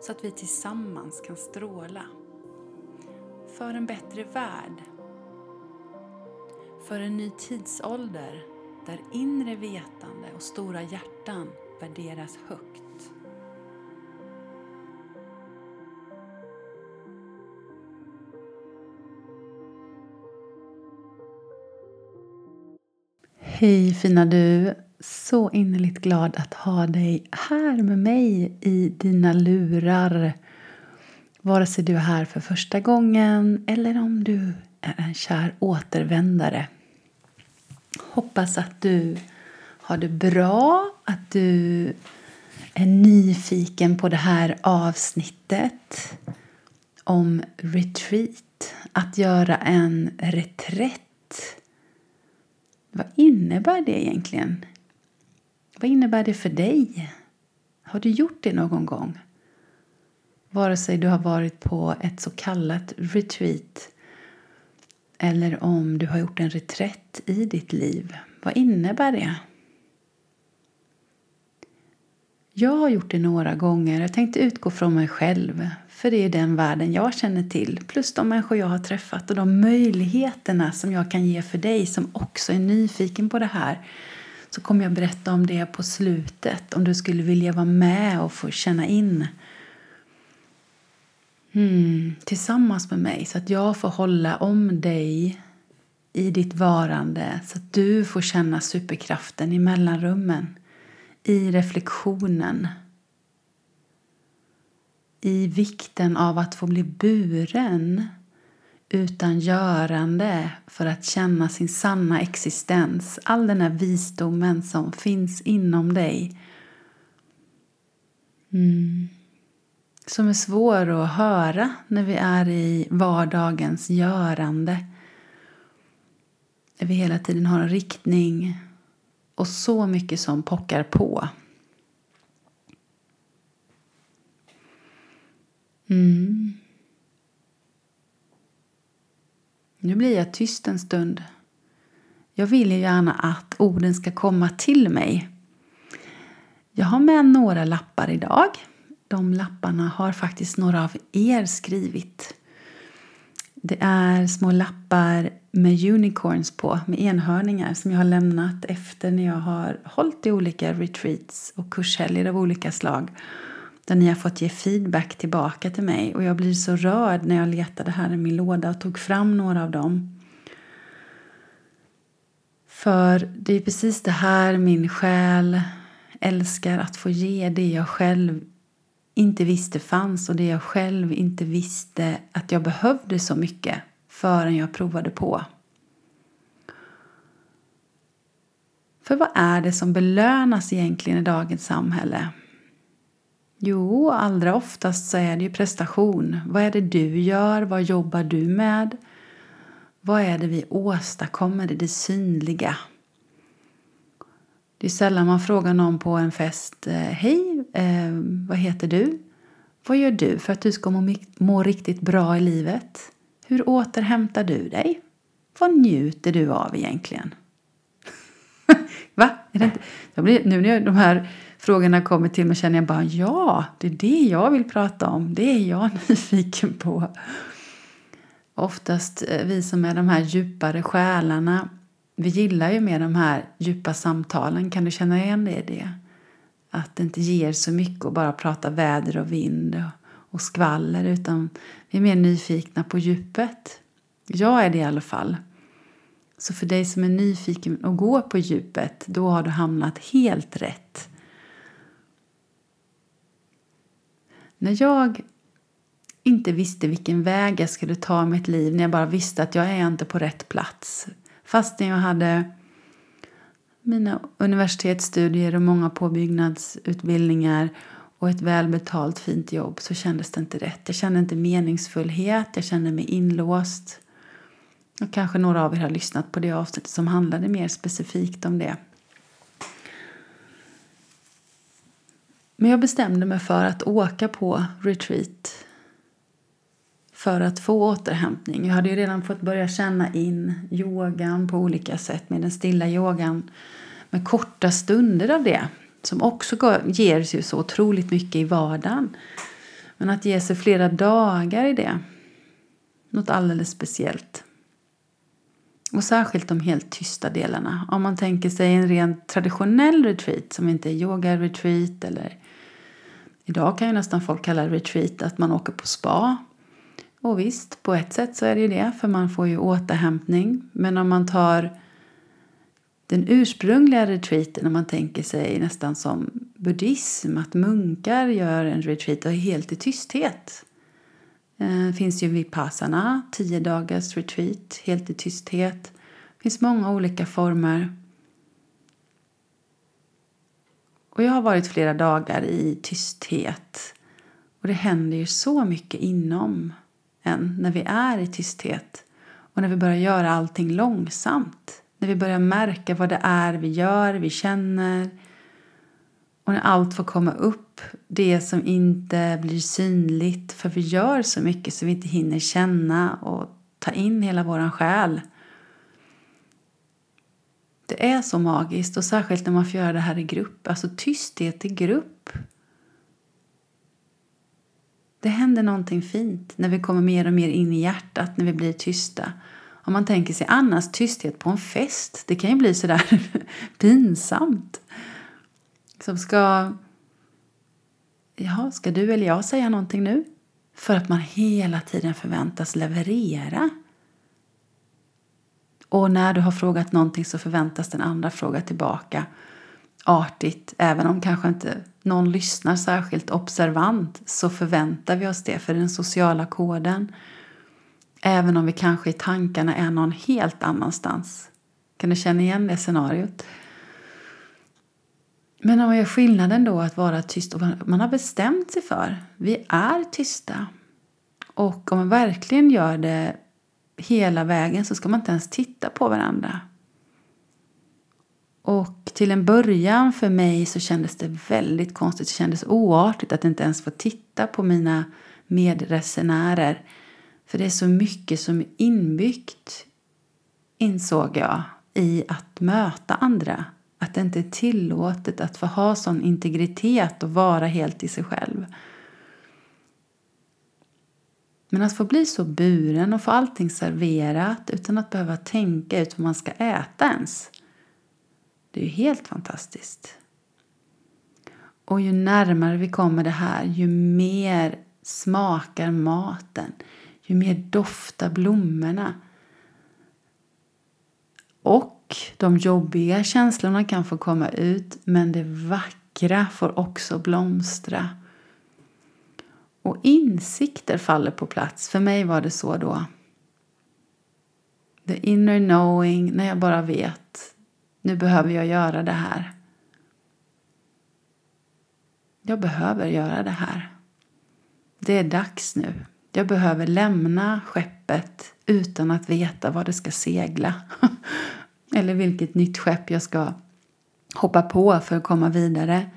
så att vi tillsammans kan stråla. För en bättre värld. För en ny tidsålder där inre vetande och stora hjärtan värderas högt. Hej fina du! Så innerligt glad att ha dig här med mig i dina lurar. Vare sig du är här för första gången eller om du är en kär återvändare. Hoppas att du har det bra, att du är nyfiken på det här avsnittet om retreat, att göra en reträtt. Vad innebär det egentligen? Vad innebär det för dig? Har du gjort det någon gång? Vare sig du har varit på ett så kallat retreat eller om du har gjort en reträtt i ditt liv. Vad innebär det? Jag har gjort det några gånger. Jag tänkte utgå från mig själv. För det är den världen jag känner till. Plus de människor jag har träffat och de möjligheterna som jag kan ge för dig som också är nyfiken på det här så kommer jag berätta om det på slutet om du skulle vilja vara med och få känna in. Mm, tillsammans med mig så att jag får hålla om dig i ditt varande så att du får känna superkraften i mellanrummen, i reflektionen i vikten av att få bli buren utan görande för att känna sin sanna existens. All den här visdomen som finns inom dig. Mm. Som är svår att höra när vi är i vardagens görande. När vi hela tiden har en riktning och så mycket som pockar på. Mm. Nu blir jag tyst en stund. Jag vill ju gärna att orden ska komma till mig. Jag har med några lappar idag. De lapparna har faktiskt några av er skrivit. Det är små lappar med unicorns på, med enhörningar som jag har lämnat efter när jag har hållit i olika retreats och kurshelger av olika slag där ni har fått ge feedback tillbaka till mig. Och jag blir så rörd när jag letade här i min låda och tog fram några av dem. För det är precis det här min själ älskar att få ge, det jag själv inte visste fanns och det jag själv inte visste att jag behövde så mycket förrän jag provade på. För vad är det som belönas egentligen i dagens samhälle? Jo, allra oftast så är det ju prestation. Vad är det du gör? Vad jobbar du med? Vad är det vi åstadkommer i det synliga? Det är sällan man frågar någon på en fest. Eh, Hej, eh, vad heter du? Vad gör du för att du ska må, må riktigt bra i livet? Hur återhämtar du dig? Vad njuter du av egentligen? Va? Är det inte? Jag blir, nu när de här frågorna kommer till mig känner jag bara ja, det är det jag vill prata om. Det är jag nyfiken på. Oftast eh, vi som är de här djupare själarna, vi gillar ju mer de här djupa samtalen. Kan du känna igen dig i det? Att det inte ger så mycket att bara prata väder och vind och skvaller utan vi är mer nyfikna på djupet. Jag är det i alla fall. Så för dig som är nyfiken och går på djupet, då har du hamnat helt rätt. När jag inte visste vilken väg jag skulle ta i mitt liv, när jag bara visste att jag är inte på rätt plats. Fastän jag hade mina universitetsstudier och många påbyggnadsutbildningar och ett välbetalt fint jobb så kändes det inte rätt. Jag kände inte meningsfullhet, jag kände mig inlåst. Och kanske några av er har lyssnat på det avsnittet som handlade mer specifikt om det. Men jag bestämde mig för att åka på retreat för att få återhämtning. Jag hade ju redan fått börja känna in yogan på olika sätt med den stilla yogan med korta stunder av det som också ger sig så otroligt mycket i vardagen. Men att ge sig flera dagar i det, något alldeles speciellt. Och särskilt de helt tysta delarna. Om man tänker sig en rent traditionell retreat som inte är yoga-retreat eller idag kan ju nästan folk kalla retreat att man åker på spa. Och visst, på ett sätt så är det ju det för man får ju återhämtning. Men om man tar den ursprungliga retreaten, om man tänker sig nästan som buddhism, att munkar gör en retreat och är helt i tysthet. Det finns ju vipassana, tio dagars retreat, helt i tysthet. Det finns många olika former. Och jag har varit flera dagar i tysthet. Och det händer ju så mycket inom en när vi är i tysthet. Och när vi börjar göra allting långsamt. När vi börjar märka vad det är vi gör, vi känner. Och när allt får komma upp, det som inte blir synligt. För vi gör så mycket så vi inte hinner känna och ta in hela våran själ. Det är så magiskt och särskilt när man får göra det här i grupp. Alltså tysthet i grupp. Det händer någonting fint när vi kommer mer och mer in i hjärtat, när vi blir tysta. Om man tänker sig annars tysthet på en fest, det kan ju bli sådär pinsamt. Som ska... Jaha, ska du eller jag säga någonting nu? För att man hela tiden förväntas leverera. Och när du har frågat någonting så förväntas den andra fråga tillbaka artigt. Även om kanske inte någon lyssnar särskilt observant så förväntar vi oss det för den sociala koden. Även om vi kanske i tankarna är någon helt annanstans. Kan du känna igen det scenariot? Men om man gör skillnaden då att vara tyst och man har bestämt sig för, vi är tysta. Och om man verkligen gör det hela vägen så ska man inte ens titta på varandra. Och till en början för mig så kändes det väldigt konstigt. Det kändes oartigt att inte ens få titta på mina medresenärer. För det är så mycket som är inbyggt, insåg jag, i att möta andra. Att det inte är tillåtet att få ha sån integritet och vara helt i sig själv. Men att få bli så buren och få allting serverat utan att behöva tänka ut vad man ska äta ens. Det är ju helt fantastiskt. Och ju närmare vi kommer det här, ju mer smakar maten. Ju mer doftar blommorna. Och de jobbiga känslorna kan få komma ut, men det vackra får också blomstra. Och insikter faller på plats. För mig var det så då. The inner knowing, när jag bara vet. Nu behöver jag göra det här. Jag behöver göra det här. Det är dags nu. Jag behöver lämna skeppet utan att veta var det ska segla. Eller vilket nytt skepp jag ska hoppa på för att komma vidare.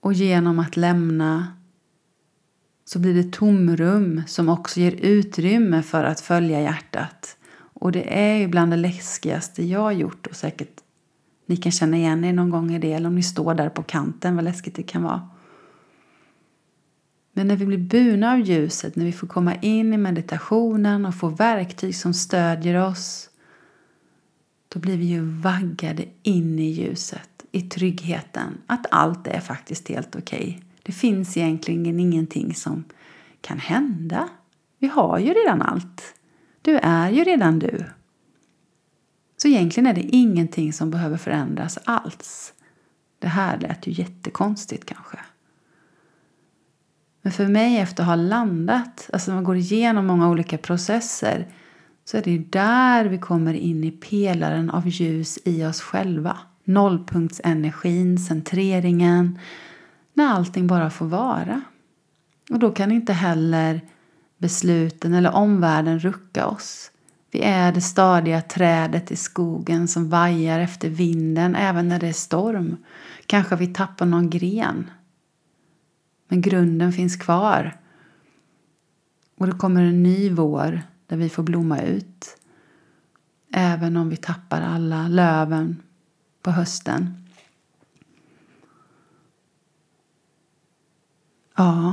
Och genom att lämna så blir det tomrum som också ger utrymme för att följa hjärtat. Och det är ju bland det läskigaste jag har gjort och säkert ni kan känna igen er någon gång i det eller om ni står där på kanten vad läskigt det kan vara. Men när vi blir burna av ljuset, när vi får komma in i meditationen och få verktyg som stödjer oss, då blir vi ju vaggade in i ljuset, i tryggheten, att allt är faktiskt helt okej. Okay. Det finns egentligen ingenting som kan hända. Vi har ju redan allt. Du är ju redan du. Så egentligen är det ingenting som behöver förändras alls. Det här lät ju jättekonstigt kanske. Men för mig efter att ha landat, alltså när man går igenom många olika processer, så är det ju där vi kommer in i pelaren av ljus i oss själva. Nollpunktsenergin, centreringen, när allting bara får vara. Och då kan inte heller besluten eller omvärlden rucka oss. Vi är det stadiga trädet i skogen som vajar efter vinden även när det är storm. Kanske vi tappar någon gren. Men grunden finns kvar. Och det kommer en ny vår där vi får blomma ut. Även om vi tappar alla löven på hösten. Ja.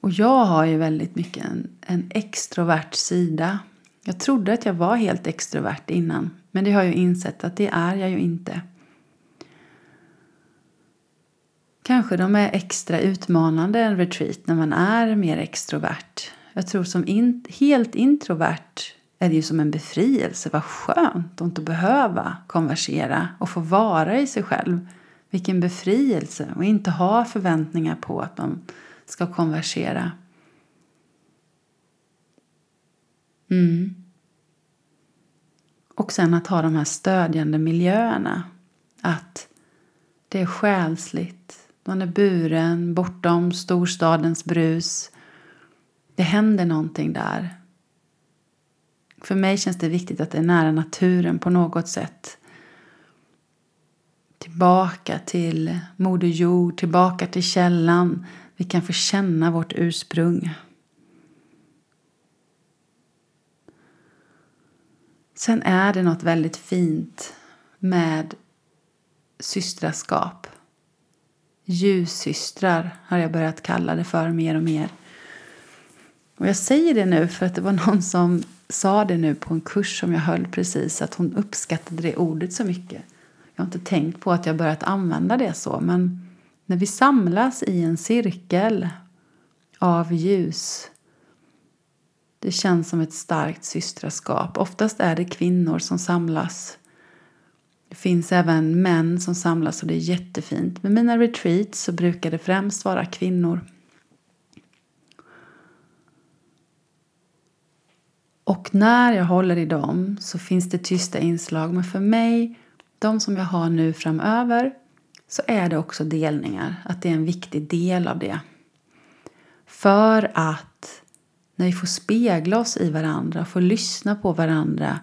Och jag har ju väldigt mycket en, en extrovert sida. Jag trodde att jag var helt extrovert innan. Men det har jag insett att det är jag ju inte. Kanske de är extra utmanande en retreat när man är mer extrovert. Jag tror som in, helt introvert är det ju som en befrielse. Vad skönt att inte behöva konversera och få vara i sig själv. Vilken befrielse och inte ha förväntningar på att man ska konversera. Mm. Och sen att ha de här stödjande miljöerna. Att det är själsligt. Man är buren bortom storstadens brus. Det händer någonting där. För mig känns det viktigt att det är nära naturen på något sätt. Tillbaka till Moder Jord, tillbaka till källan. Vi kan få känna vårt ursprung. Sen är det något väldigt fint med systraskap. Ljussystrar har jag börjat kalla det för mer och mer. Och jag säger det nu för att det var någon som sa det nu på en kurs som jag höll precis att hon uppskattade det ordet så mycket. Jag har inte tänkt på att jag börjat använda det så men när vi samlas i en cirkel av ljus det känns som ett starkt systraskap. Oftast är det kvinnor som samlas. Det finns även män som samlas och det är jättefint. Med mina retreats så brukar det främst vara kvinnor. Och när jag håller i dem så finns det tysta inslag. Men för mig, de som jag har nu framöver, så är det också delningar. Att det är en viktig del av det. För att när vi får spegla oss i varandra, får lyssna på varandra,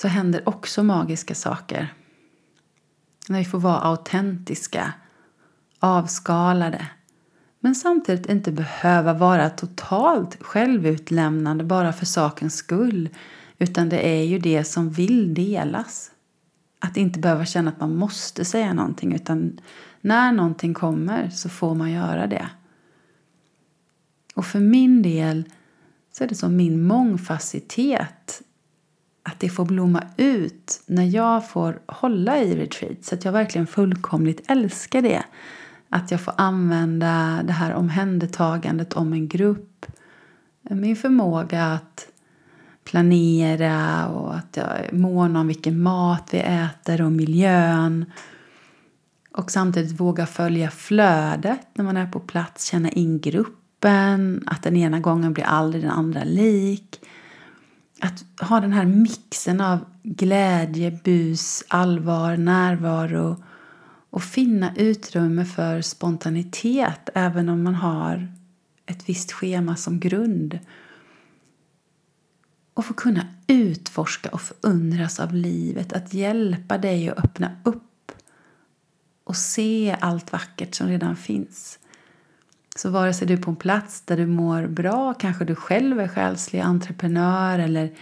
så händer också magiska saker. När vi får vara autentiska, avskalade, men samtidigt inte behöva vara totalt självutlämnande bara för sakens skull. Utan det är ju det som vill delas. Att inte behöva känna att man måste säga någonting utan när någonting kommer så får man göra det. Och för min del så är det som min mångfacitet att det får blomma ut när jag får hålla i retreat så att jag verkligen fullkomligt älskar det. Att jag får använda det här omhändertagandet om en grupp. Min förmåga att planera och att jag är mån om vilken mat vi äter och miljön. Och samtidigt våga följa flödet när man är på plats, känna in gruppen, att den ena gången blir aldrig den andra lik. Att ha den här mixen av glädje, bus, allvar, närvaro och finna utrymme för spontanitet även om man har ett visst schema som grund. Och få kunna utforska och förundras av livet, att hjälpa dig att öppna upp och se allt vackert som redan finns. Så vare sig du är på en plats där du mår bra, kanske du själv är själslig entreprenör eller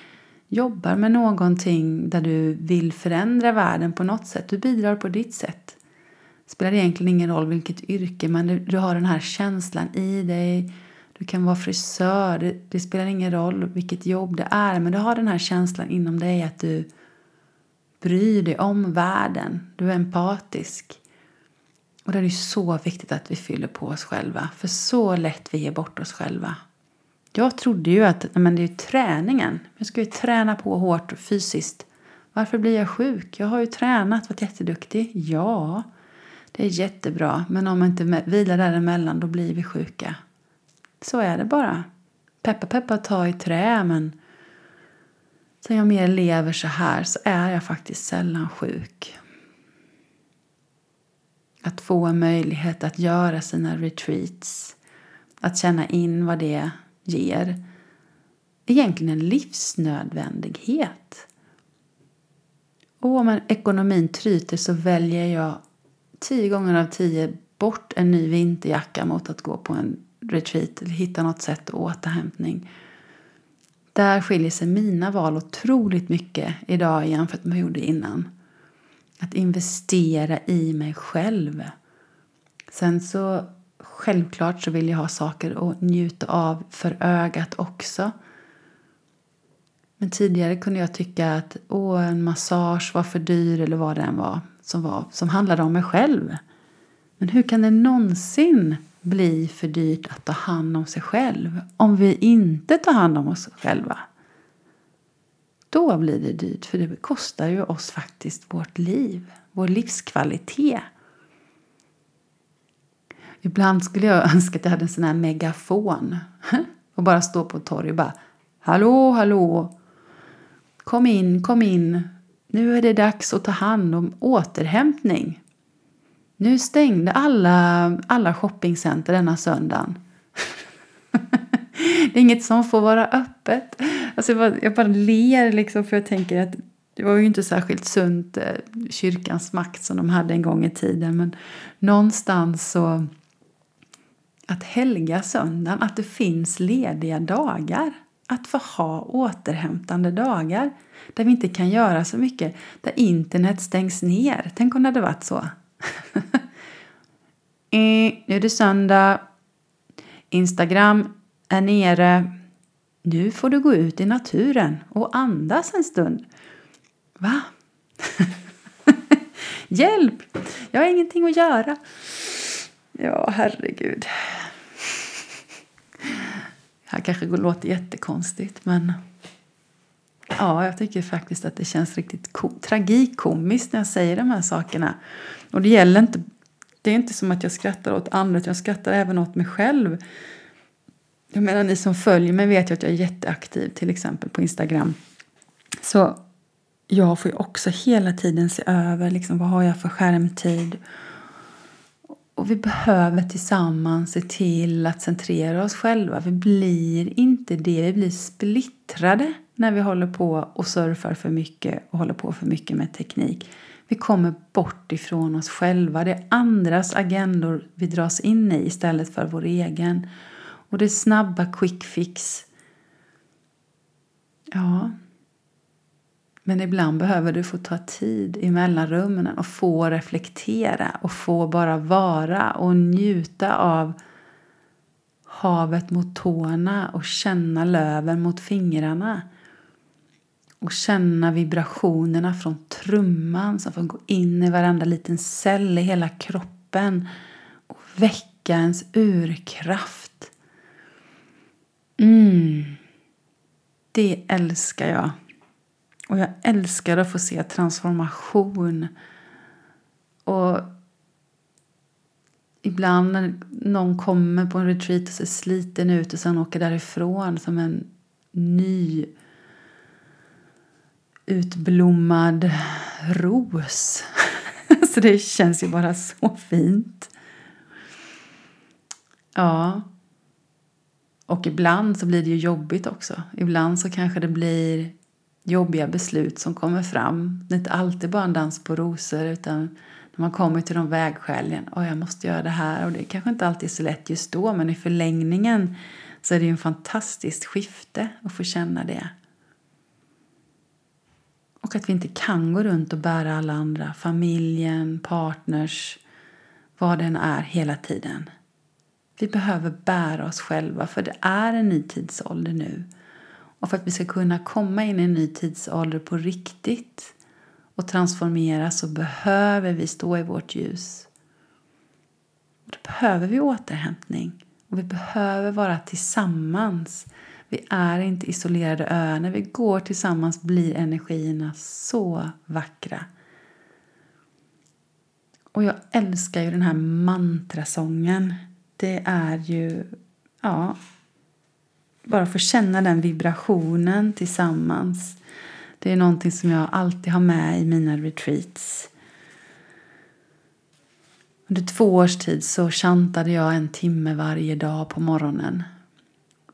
jobbar med någonting där du vill förändra världen på något sätt, du bidrar på ditt sätt Det spelar egentligen ingen roll vilket yrke, men du, du har den här känslan i dig. Du kan vara frisör, det, det, spelar ingen roll vilket jobb det är, men du har den här känslan inom dig att du bryr dig om världen. Du är empatisk. Och det är så viktigt att vi fyller på oss själva, för så lätt vi ger bort oss själva. Jag trodde ju att men det är träningen. Jag ska ju träna på hårt fysiskt. Varför blir jag sjuk? Jag har ju tränat, varit jätteduktig. Ja, det är jättebra, men om man inte vilar däremellan då blir vi sjuka. Så är det bara. Peppa peppa ta i trä, men sen jag mer lever så här så är jag faktiskt sällan sjuk. Att få en möjlighet att göra sina retreats. Att känna in vad det ger. Egentligen en livsnödvändighet. Och om ekonomin tryter så väljer jag tio gånger av tio bort en ny vinterjacka mot att gå på en retreat eller hitta något sätt att återhämtning. Där skiljer sig mina val otroligt mycket idag jämfört med vad jag gjorde innan. Att investera i mig själv. Sen så självklart så vill jag ha saker att njuta av för ögat också. Men tidigare kunde jag tycka att åh, en massage var för dyr eller vad det än var som, var, som handlade om mig själv. Men hur kan det någonsin bli för dyrt att ta hand om sig själv om vi inte tar hand om oss själva? Då blir det dyrt, för det kostar ju oss faktiskt vårt liv, vår livskvalitet. Ibland skulle jag önska att jag hade en sån här megafon och bara stå på torg och bara Hallå, hallå! Kom in, kom in! Nu är det dags att ta hand om återhämtning. Nu stängde alla, alla shoppingcenter denna söndagen. det är inget som får vara öppet. Alltså jag, bara, jag bara ler liksom för jag tänker att det var ju inte särskilt sunt, eh, kyrkans makt som de hade en gång i tiden. Men någonstans så att helga söndagen, att det finns lediga dagar. Att få ha återhämtande dagar där vi inte kan göra så mycket, där internet stängs ner. Tänk om det hade varit så. nu är det söndag. Instagram är nere. Nu får du gå ut i naturen och andas en stund. Va? Hjälp! Jag har ingenting att göra. Ja, herregud. Det här kanske låter jättekonstigt, men ja, jag tycker faktiskt att det känns riktigt tragikomiskt när jag säger de här sakerna. Och det gäller inte, det är inte som att jag skrattar åt andra, utan jag skrattar även åt mig själv. Jag menar, ni som följer mig vet ju att jag är jätteaktiv, till exempel på Instagram. Så jag får ju också hela tiden se över liksom, vad har jag för skärmtid och vi behöver tillsammans se till att centrera oss själva. Vi blir inte det, vi blir splittrade när vi håller på och surfar för mycket och håller på för mycket med teknik. Vi kommer bort ifrån oss själva. Det är andras agendor vi dras in i istället för vår egen. Och det är snabba quick fix. Ja, men ibland behöver du få ta tid i mellanrummen och få reflektera och få bara vara och njuta av havet mot tårna och känna löven mot fingrarna. Och känna vibrationerna från trumman som får gå in i varenda liten cell i hela kroppen och väcka ens urkraft. Mm. Det älskar jag. Och jag älskar att få se transformation. Och ibland när någon kommer på en retreat och ser sliten ut och sen åker därifrån som en ny utblommad ros. så det känns ju bara så fint. Ja. Och ibland så blir det ju jobbigt också. Ibland så kanske det blir jobbiga beslut som kommer fram. Det är inte alltid bara en dans på rosor utan när man kommer till de vägskälen. Och jag måste göra det här och det kanske inte alltid är så lätt just då men i förlängningen så är det ju en fantastiskt skifte att få känna det. Och att vi inte kan gå runt och bära alla andra, familjen, partners, vad den är hela tiden. Vi behöver bära oss själva för det är en ny tidsålder nu. Och för att vi ska kunna komma in i en ny tidsålder på riktigt och transformera så behöver vi stå i vårt ljus. Då behöver vi återhämtning och vi behöver vara tillsammans. Vi är inte isolerade öar. När vi går tillsammans blir energierna så vackra. Och jag älskar ju den här mantrasången. Det är ju, ja, bara få känna den vibrationen tillsammans. Det är någonting som jag alltid har med i mina retreats. Under två års tid så chantade jag en timme varje dag på morgonen.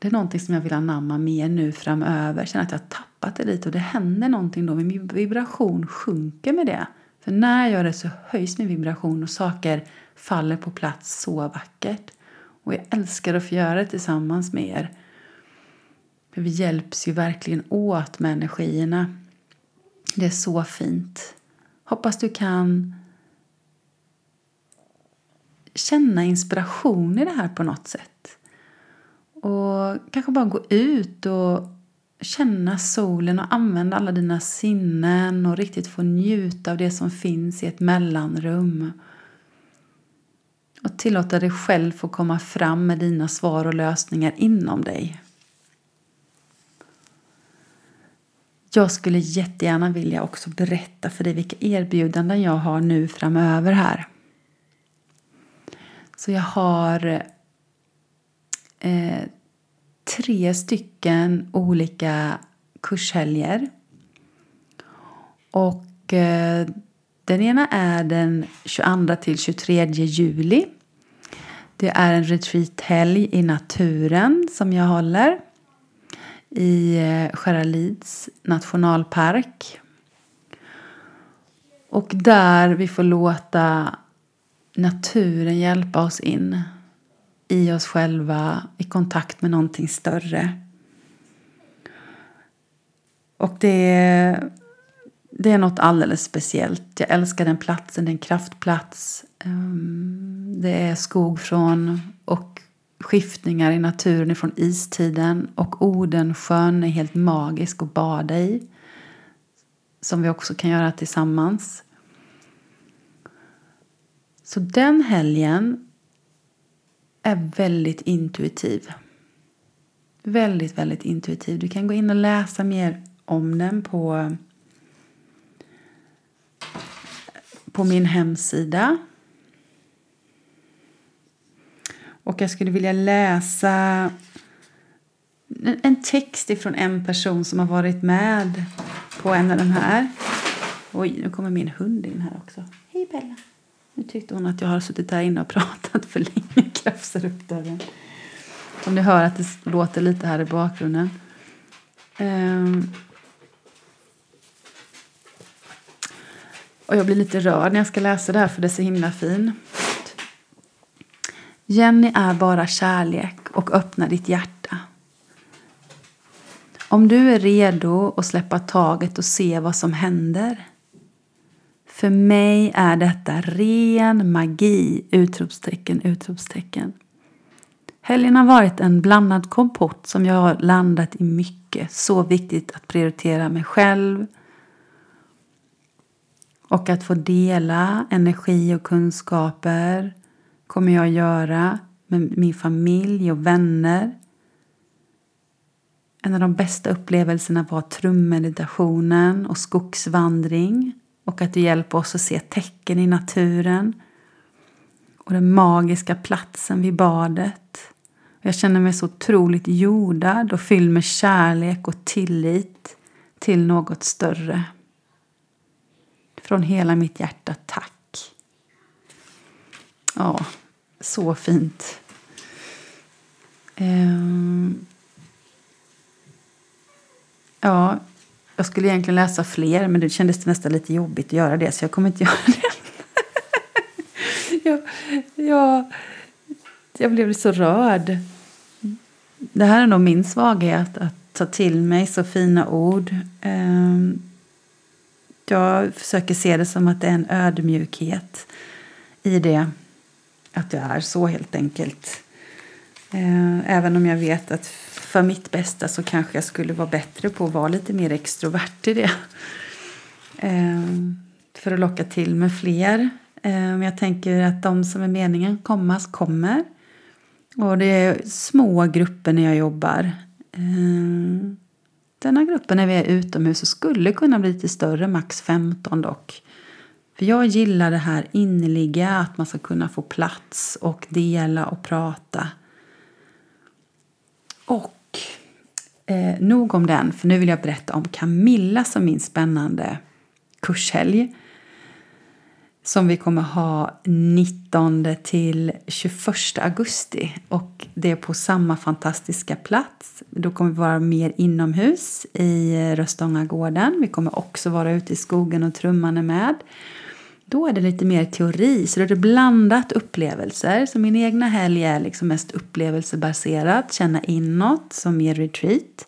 Det är någonting som jag vill anamma mer nu framöver. Känner att jag har tappat det lite och det händer någonting då. Min vibration sjunker med det. För när jag gör det så höjs min vibration och saker faller på plats så vackert. Och jag älskar att få göra det tillsammans med er. För vi hjälps ju verkligen åt med energierna. Det är så fint. Hoppas du kan känna inspiration i det här på något sätt. Och kanske bara gå ut och känna solen och använda alla dina sinnen och riktigt få njuta av det som finns i ett mellanrum. Och tillåta dig själv få komma fram med dina svar och lösningar inom dig. Jag skulle jättegärna vilja också berätta för dig vilka erbjudanden jag har nu framöver här. Så jag har eh, tre stycken olika kurshelger. Och eh, den ena är den 22 till 23 juli. Det är en retreathelg i naturen som jag håller i eh, Skäralids nationalpark. Och där vi får låta naturen hjälpa oss in i oss själva, i kontakt med någonting större. Och det, det är något alldeles speciellt. Jag älskar den platsen, det är en kraftplats. Ehm, det är skog från och skiftningar i naturen från istiden. Och Odensjön är helt magisk att bada i. Som vi också kan göra tillsammans. Så den helgen är väldigt intuitiv. Väldigt, väldigt intuitiv. Du kan gå in och läsa mer om den på, på min hemsida. Och jag skulle vilja läsa en text ifrån en person som har varit med på en av de här. Oj, nu kommer min hund in här också. Hej Bella! Nu tyckte hon att jag har suttit där inne och pratat för länge klafsar upp dörren. Om ni hör att det låter lite här i bakgrunden. Um. Och jag blir lite rörd när jag ska läsa det här för det är så himla fint. Jenny är bara kärlek och öppna ditt hjärta. Om du är redo att släppa taget och se vad som händer för mig är detta ren magi! Utropstecken, utropstecken. Helgen har varit en blandad kompott som jag har landat i mycket. Så viktigt att prioritera mig själv och att få dela energi och kunskaper kommer jag göra med min familj och vänner. En av de bästa upplevelserna var trummeditationen och skogsvandring och att du hjälper oss att se tecken i naturen och den magiska platsen vid badet. Jag känner mig så otroligt jordad och fylld med kärlek och tillit till något större. Från hela mitt hjärta, tack. Ja, så fint. Um, ja, jag skulle egentligen läsa fler men det kändes nästan lite jobbigt att göra det så jag kommer inte göra det. jag, jag, jag blev så rörd. Det här är nog min svaghet, att ta till mig så fina ord. Ehm, jag försöker se det som att det är en ödmjukhet i det. Att jag är så helt enkelt. Ehm, även om jag vet att för mitt bästa så kanske jag skulle vara bättre på att vara lite mer extrovert i det. Ehm, för att locka till med fler. Men jag tänker att de som är meningen kommas kommer. Och det är små grupper när jag jobbar. Ehm, Denna gruppen när vi är utomhus skulle kunna bli lite större, max 15 dock. För jag gillar det här innerliga, att man ska kunna få plats och dela och prata. Och Eh, nog om den, för nu vill jag berätta om Camilla som min spännande kurshelg. som vi kommer ha 19 till 21 augusti. Och det är på samma fantastiska plats. Då kommer vi vara mer inomhus i eh, Röstångagården. Vi kommer också vara ute i skogen och trumman är med. Då är det lite mer teori, så då är det blandat upplevelser. Så min egna helg är liksom mest upplevelsebaserat, känna inåt som ger retreat.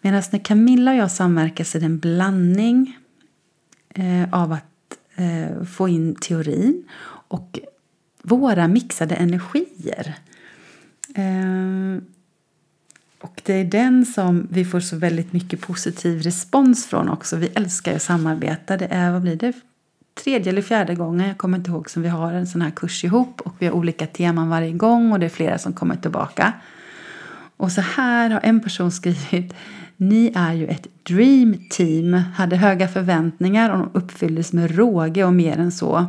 Medan när Camilla och jag samverkar så är det en blandning eh, av att eh, få in teorin och våra mixade energier. Eh, och det är den som vi får så väldigt mycket positiv respons från också. Vi älskar att samarbeta. Det är, vad blir det, tredje eller fjärde gången, jag kommer inte ihåg, som vi har en sån här kurs ihop. Och vi har olika teman varje gång och det är flera som kommer tillbaka. Och så här har en person skrivit ni är ju ett dream team, hade höga förväntningar och de uppfylldes med råge och mer än så.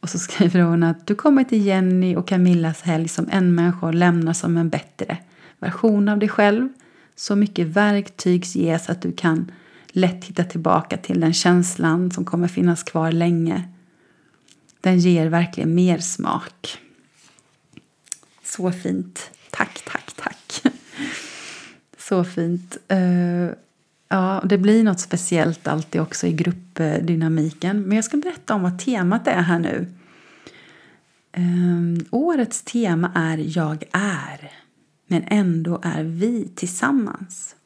Och så skriver hon att du kommer till Jenny och Camillas helg som en människa och lämnar som en bättre version av dig själv. Så mycket verktyg ges att du kan lätt hitta tillbaka till den känslan som kommer finnas kvar länge. Den ger verkligen mer smak. Så fint. Tack, tack, tack. Så fint. Eh, ja, det blir något speciellt alltid också i gruppdynamiken. Men jag ska berätta om vad temat är här nu. Ehm, årets tema är Jag är, men ändå är vi tillsammans.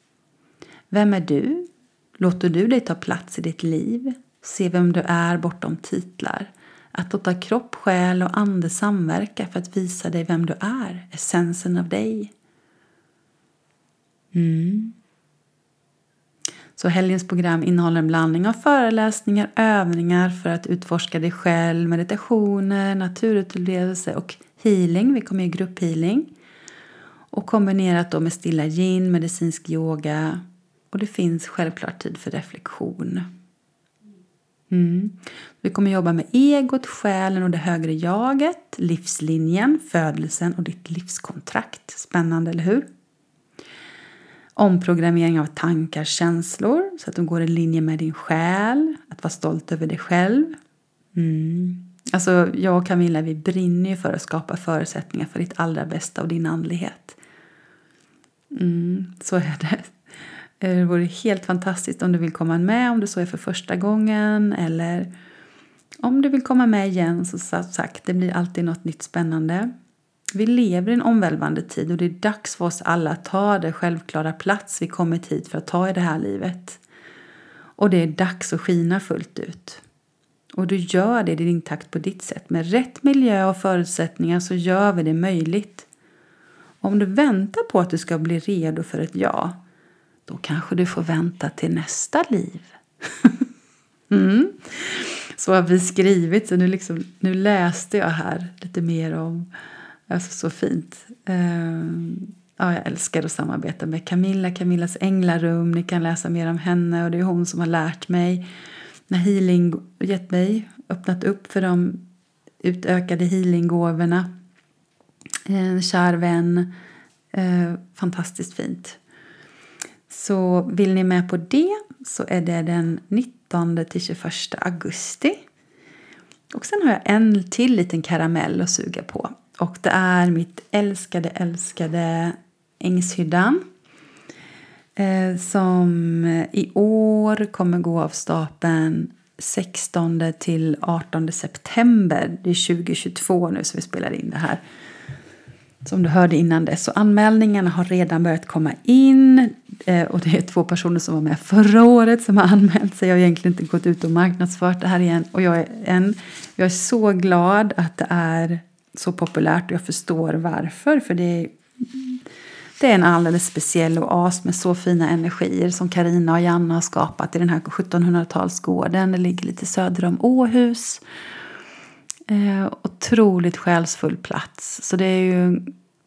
Vem är du? Låter du dig ta plats i ditt liv? Se vem du är bortom titlar. Att låta kropp, själ och ande samverka för att visa dig vem du är, essensen av dig. Mm. Så helgens program innehåller en blandning av föreläsningar, övningar för att utforska dig själv, meditationer, naturupplevelser och healing. Vi kommer ju grupphealing. Och kombinerat då med stilla yin, medicinsk yoga och det finns självklart tid för reflektion. Mm. Vi kommer jobba med egot, själen och det högre jaget, livslinjen, födelsen och ditt livskontrakt. Spännande, eller hur? Omprogrammering av tankar, känslor så att de går i linje med din själ. Att vara stolt över dig själv. Mm. Alltså, jag och Camilla vi brinner ju för att skapa förutsättningar för ditt allra bästa och din andlighet. Mm, så är det. Eh, det vore helt fantastiskt om du vill komma med, om det så är för första gången eller om du vill komma med igen så sagt, det blir alltid något nytt spännande. Vi lever i en omvälvande tid och det är dags för oss alla att ta det självklara plats vi kommit hit för att ta i det här livet. Och det är dags att skina fullt ut. Och du gör det i din takt på ditt sätt. Med rätt miljö och förutsättningar så gör vi det möjligt. Om du väntar på att du ska bli redo för ett ja, då kanske du får vänta till nästa liv. mm. Så har vi skrivit, så nu, liksom, nu läste jag här lite mer om Alltså så fint. Ehm, ja, jag älskar att samarbeta med Camilla, Camillas änglarum. Ni kan läsa mer om henne och det är hon som har lärt mig. När healing gett mig, öppnat upp för de utökade healinggåvorna. En kär vän. Ehm, fantastiskt fint. Så vill ni med på det så är det den 19 till 21 augusti. Och sen har jag en till liten karamell att suga på. Och det är mitt älskade, älskade Ängshyddan. Eh, som i år kommer gå av stapeln 16 till 18 september. Det är 2022 nu som vi spelar in det här. Som du hörde innan dess. Så anmälningarna har redan börjat komma in. Eh, och det är två personer som var med förra året som har anmält sig. Jag har egentligen inte gått ut och marknadsfört det här igen. Och jag är, en, jag är så glad att det är så populärt och jag förstår varför. För det är, det är en alldeles speciell oas med så fina energier som Karina och Janna har skapat i den här 1700-talsgården. Det ligger lite söder om Åhus. Eh, otroligt själsfull plats. Så det är ju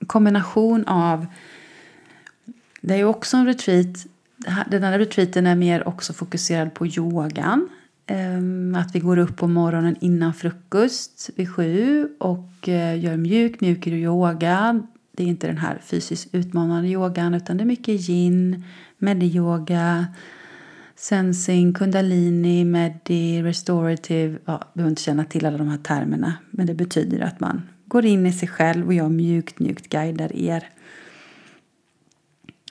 kombination av... Det är ju också en retreat. Den här retreaten är mer också fokuserad på yogan. Ehm, att vi går upp på morgonen innan frukost vid sju och eh, gör mjuk, mjuk yoga. Det är inte den här fysiskt utmanande yogan utan det är mycket yin, mediyoga, Sensing, kundalini, medi, restorative. Ja, du behöver inte känna till alla de här termerna. Men det betyder att man går in i sig själv och jag mjukt, mjukt guidar er.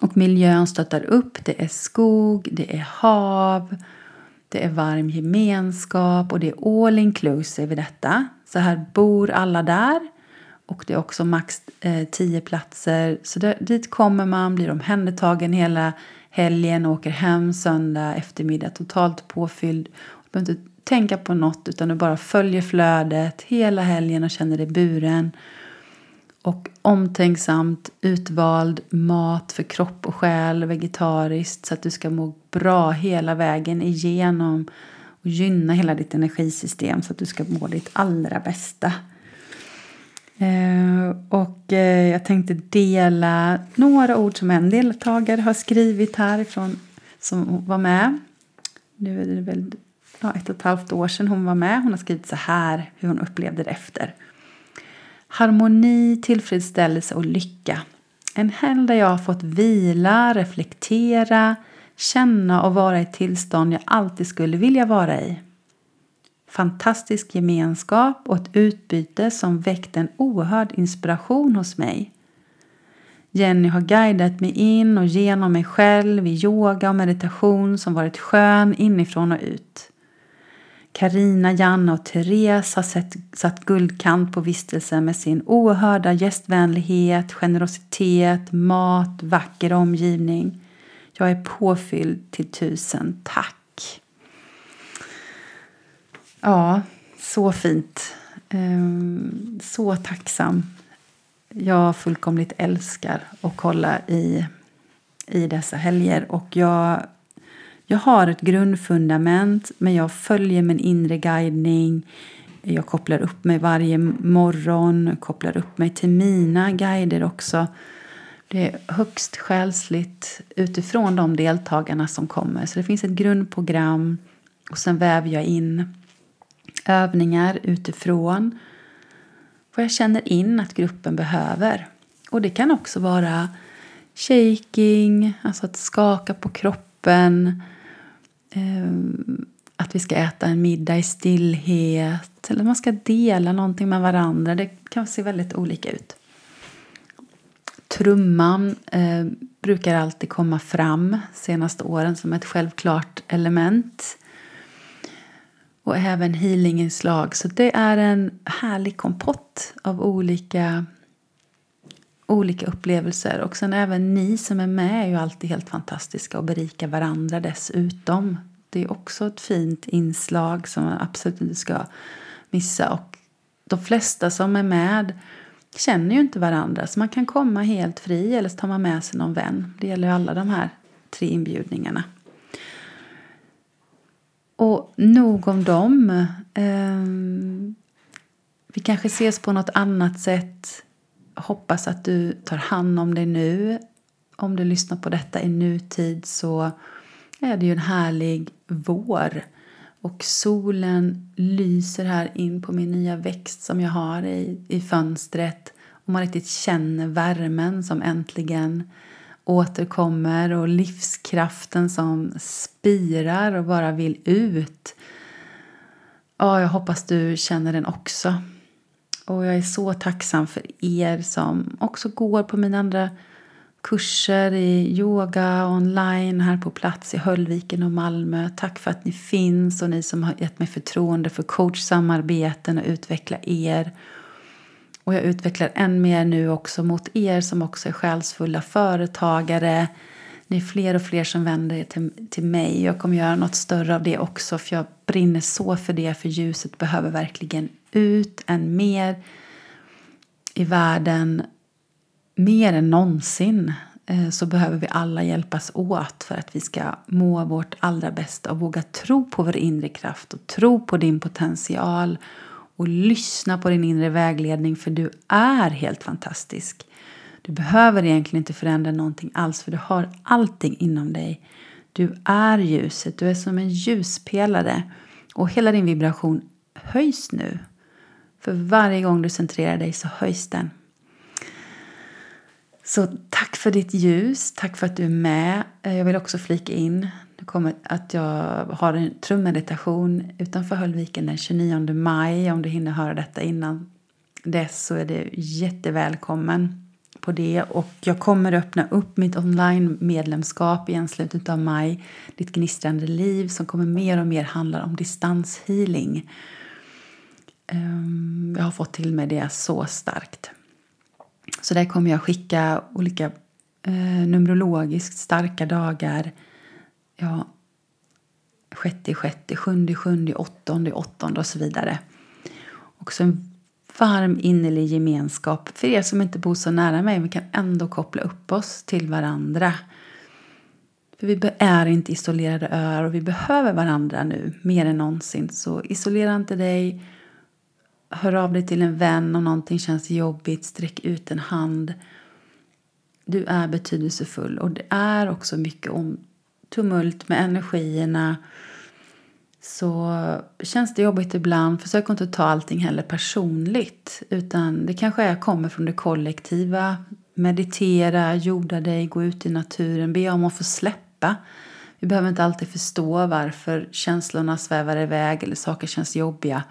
Och miljön stöttar upp. Det är skog, det är hav, det är varm gemenskap och det är all inclusive i detta. Så här bor alla där. Och det är också max eh, 10 platser. Så där, dit kommer man, blir omhändertagen hela helgen, åker hem söndag eftermiddag totalt påfylld. Du behöver inte tänka på något utan du bara följer flödet hela helgen och känner dig buren. Och omtänksamt utvald mat för kropp och själ, vegetariskt så att du ska må bra hela vägen igenom och gynna hela ditt energisystem så att du ska må ditt allra bästa. Eh, och eh, jag tänkte dela några ord som en deltagare har skrivit härifrån som var med. Nu är det väl ja, ett och ett halvt år sedan hon var med. Hon har skrivit så här hur hon upplevde det efter. Harmoni, tillfredsställelse och lycka. En helg där jag har fått vila, reflektera, känna och vara i ett tillstånd jag alltid skulle vilja vara i. Fantastisk gemenskap och ett utbyte som väckt en oerhörd inspiration hos mig. Jenny har guidat mig in och genom mig själv i yoga och meditation som varit skön inifrån och ut. Karina, Janna och Therese har sett, satt guldkant på vistelsen med sin oerhörda gästvänlighet, generositet, mat, vacker omgivning. Jag är påfylld till tusen tack. Ja, så fint. Ehm, så tacksam. Jag fullkomligt älskar att kolla i, i dessa helger och jag jag har ett grundfundament men jag följer min inre guidning. Jag kopplar upp mig varje morgon, kopplar upp mig till mina guider också. Det är högst själsligt utifrån de deltagarna som kommer. Så det finns ett grundprogram och sen väver jag in övningar utifrån vad jag känner in att gruppen behöver. Och det kan också vara shaking, alltså att skaka på kroppen, Ehm, att vi ska äta en middag i stillhet eller man ska dela någonting med varandra. Det kan se väldigt olika ut. Trumman eh, brukar alltid komma fram senaste åren som ett självklart element. Och även healinginslag. Så det är en härlig kompott av olika, olika upplevelser. Och sen även ni som är med är ju alltid helt fantastiska och berikar varandra dessutom. Det är också ett fint inslag som man absolut inte ska missa. Och de flesta som är med känner ju inte varandra så man kan komma helt fri eller så tar man med sig någon vän. Det gäller alla de här tre inbjudningarna. Och nog om dem. Ehm, vi kanske ses på något annat sätt. Hoppas att du tar hand om dig nu. Om du lyssnar på detta i nutid så är det ju en härlig vår. Och solen lyser här in på min nya växt som jag har i, i fönstret. Och man riktigt känner värmen som äntligen återkommer och livskraften som spirar och bara vill ut. Ja, jag hoppas du känner den också. Och jag är så tacksam för er som också går på mina andra kurser i yoga online här på plats i Höllviken och Malmö. Tack för att ni finns och ni som har gett mig förtroende för coachsamarbeten och utveckla er. Och jag utvecklar än mer nu också mot er som också är själsfulla företagare. Ni är fler och fler som vänder er till, till mig. Jag kommer göra något större av det också för jag brinner så för det för ljuset behöver verkligen ut än mer i världen mer än någonsin eh, så behöver vi alla hjälpas åt för att vi ska må vårt allra bästa och våga tro på vår inre kraft och tro på din potential och lyssna på din inre vägledning för du är helt fantastisk. Du behöver egentligen inte förändra någonting alls för du har allting inom dig. Du är ljuset, du är som en ljuspelare och hela din vibration höjs nu. För varje gång du centrerar dig så höjs den. Så tack för ditt ljus, tack för att du är med. Eh, jag vill också flika in, Det kommer att jag har en trummeditation utanför Höllviken den 29 maj. Om du hinner höra detta innan dess så är du jättevälkommen på det. Och jag kommer öppna upp mitt online-medlemskap i slutet av maj. Ditt gnistrande liv som kommer mer och mer handla om distanshealing. Ehm, jag har fått till mig det så starkt. Så där kommer jag skicka olika eh, numerologiskt starka dagar. Ja, sjätte, sjätte, sjunde, sjunde, åttonde, åttonde och så vidare. Också en varm innerlig gemenskap. För er som inte bor så nära mig, vi kan ändå koppla upp oss till varandra. För vi är inte isolerade öar och vi behöver varandra nu mer än någonsin. Så isolera inte dig. Hör av dig till en vän om någonting känns jobbigt. Sträck ut en hand. Du är betydelsefull och det är också mycket om tumult med energierna så känns det jobbigt ibland, försök inte ta allting heller personligt. Utan det kanske är, kommer från det kollektiva. Meditera, jorda dig, gå ut i naturen, be om att få släppa. Vi behöver inte alltid förstå varför känslorna svävar iväg eller saker känns jobbiga.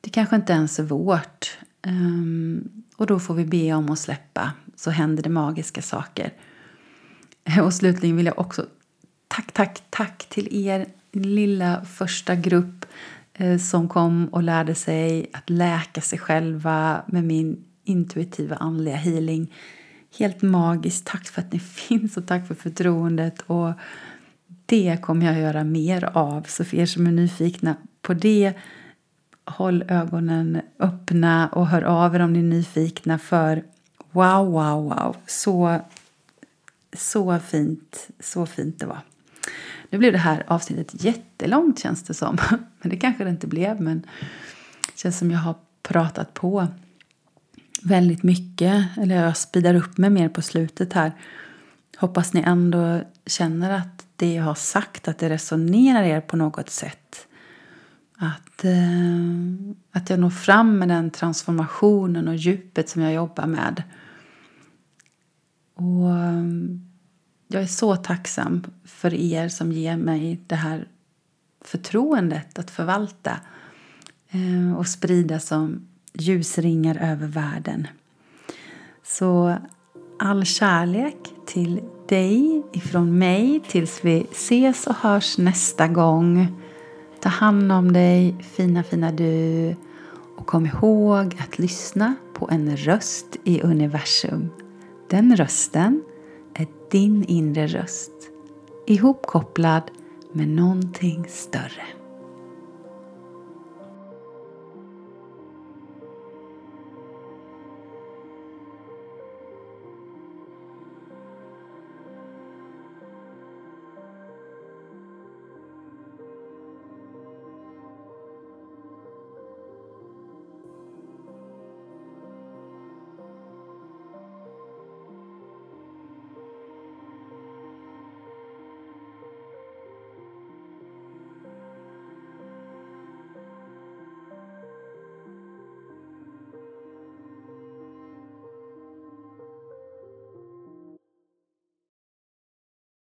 Det kanske inte ens är vårt. Um, och då får vi be om att släppa, så händer det magiska saker. Eh, och slutligen vill jag också tack, tack, tack till er lilla första grupp eh, som kom och lärde sig att läka sig själva med min intuitiva andliga healing. Helt magiskt. Tack för att ni finns och tack för förtroendet. Och det kommer jag göra mer av. Så för er som är nyfikna på det, håll ögonen öppna och hör av er om ni är nyfikna för wow, wow, wow. Så, så fint, så fint det var. Nu blev det här avsnittet jättelångt känns det som. Men det kanske det inte blev. Men det känns som jag har pratat på väldigt mycket. Eller jag speedar upp mig mer på slutet här. Hoppas ni ändå känner att det jag har sagt att det resonerar er på något sätt. Att, eh, att jag når fram med den transformationen och djupet som jag jobbar med. Och eh, jag är så tacksam för er som ger mig det här förtroendet att förvalta eh, och sprida som ljusringar över världen. Så all kärlek till dig ifrån mig tills vi ses och hörs nästa gång. Ta hand om dig, fina, fina du. Och kom ihåg att lyssna på en röst i universum. Den rösten är din inre röst ihopkopplad med någonting större.